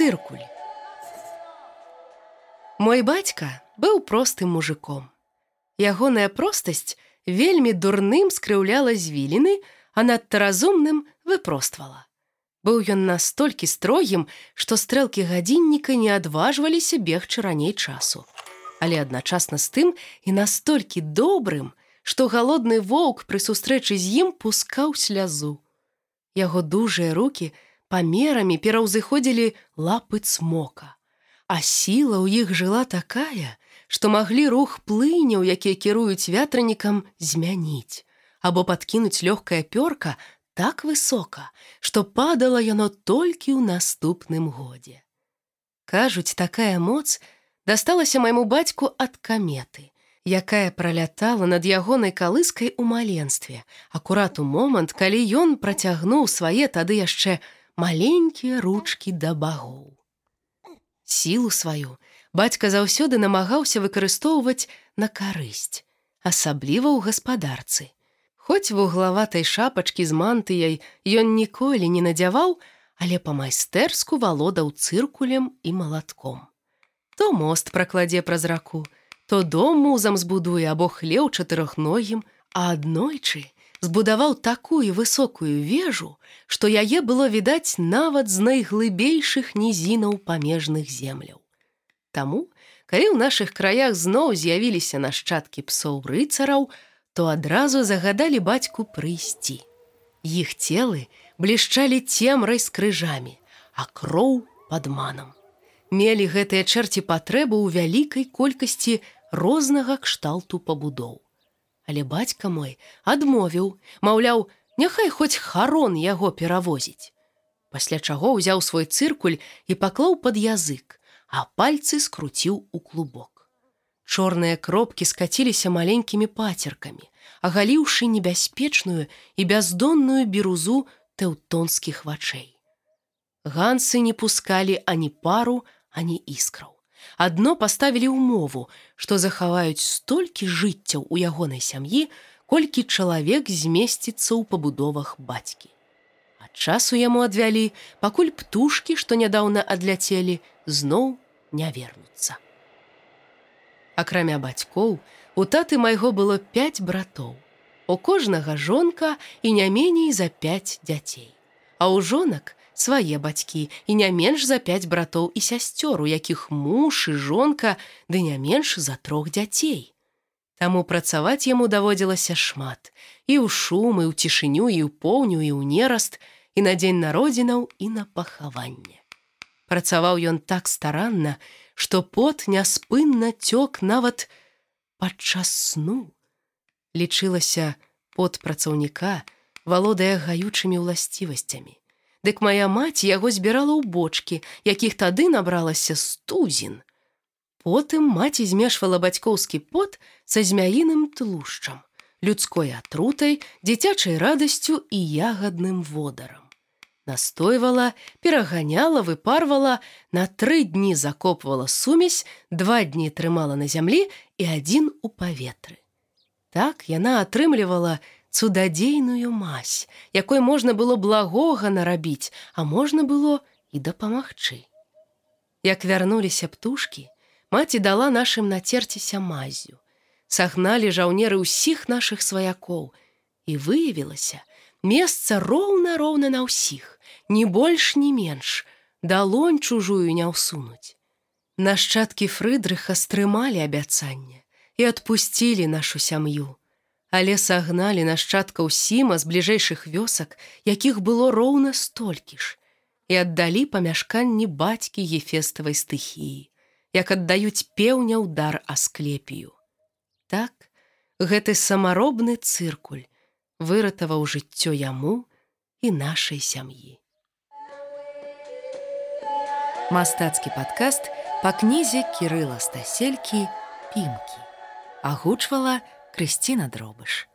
цыркуль. Мой бацька быў простым мужиком. Ягоная простасць вельмі дурным скрыўляла звіліны, а надта разумным выпроствала. Быў ён настолькі строгім, што стрэлкі гадзінніка не адважваліся бегчы раней часу. Але адначасна з тым і настолькі добрым, што галодны воўк пры сустрэчы з ім пускаў слязу. Яго дужыя руки памерамі пераўзыходзілі лапы цмока. А сіла ў іх жыла такая, што маглі рух плыняў, якія кіруюць вятранікам змяніць, або падкінуць лёгкая пёрка так высока, што падала яно толькі ў наступным годзе. Кажуць, такая моц дасталася майму бацьку ад каметы, якая пралятала над ягонай калыскай у маленстве, акурат у момант, калі ён працягнуў свае тады яшчэ маленькія ручкі да багоў. Сілу сваю, бацька заўсёды намагаўся выкарыстоўваць на карысць, асабліва ў гаспадарцы. Хоць вуглаватай шапачкі з мантыяй ён ніколі не надзяваў, але па-майстэрску валодаў цыркулем і малатком. То мост пракладзе праз раку, то дом музам збудуе або хлеў чатырохногім, а аднойчы збудаваў такую высокую вежу, што яе было відаць нават з найглыбейшых нізінаў памежных земляў. Таму, калі ў нашых краях зноў з'явіліся нашчадкі псоў рыцараў, то адразу загадалі бацьку прыйсці. Іх целы блішчалі цемрай з крыжамі, а кроў падманам. Мелі гэтыя чэрці патрэбу ў вялікай колькасці рознага кшталту пабудоў. Але бацька мой адмовіў, маўляў, няхай хоць харон яго перавозіць. Пасля чаго ўзяў свой цыркуль і паклаў пад язык, а пальцы скруціў у клубок. Чорныя кропкі скаціліся маленькімі пацеркамі, агаліўшы небяспечную і бяздонную бірузу тэўтонскіх вачэй. Гансы не пускалі ані пару, ані іскраў. Адно паставілі ўмову, што захаваюць столькі жыццяў у ягонай сям'і, колькі чалавек змесціцца ў пабудовах бацькі. Ад часу яму адвялі, пакуль птушкі, што нядаўна адляцелі, зноў не вернуцца. Акрамя бацькоў, у таты майго было пяць братоў. У кожнага жонка і не меней за пяць дзяцей. А ў жонак свае бацькі і не менш за пяць братоў і сясцёр, у якіх муж і жонка ды не менш за трох дзяцей. Таму працаваць яму даводзілася шмат і ў шумы, ў цішыню і ў поўню і ў нераст, і на дзень народзінаў і на пахаванне. Працаваў ён так старанна, што пот няспынна цёк нават падчас сну. Лічылася пот працаўніка, валодае гаючымі ўласцівасцямі. Дык моя маці яго збірала ў бочкі, якіх тады набралася стузін. Потым маці змешвала бацькоўскі пот са змяіным тлушчам, людской атрутай, дзіцячай радасцю і ягадным водарам настойвала, пераганяла, выпарвала, на тры дні закопвала сумесь, два дні трымала на зямлі і адзін у паветры. Так яна атрымлівала цудадзейную мазь, якой можна было благога нарабіць, а можна было і дапамагчы. Як вярнуліся птушкі, маці дала нашым нацерціся мазю. Сагналі жаўнеры ўсіх нашых сваякоў, і выявілася, месца роўна-роўна на ўсіх ні больш ні менш, далонь чужую не ўсунуць. Нашчадкі Фрыдрыха стрымалі абяцанне і адпусцілі нашу сям'ю, але сагналі нашчадкаў сіма з бліжэйшых вёсак, якіх было роўна столькі ж, і аддалі памяшканні бацькі ефеставай стыхіі, як аддаюць пеўня ўдар асклепію. Так, гэты самаробны цыркуль выратаваў жыццё яму і нашай сям'і мастацкі падкаст па кнізе кірыла стаселькі пімкі агучвала Крысціна дробыш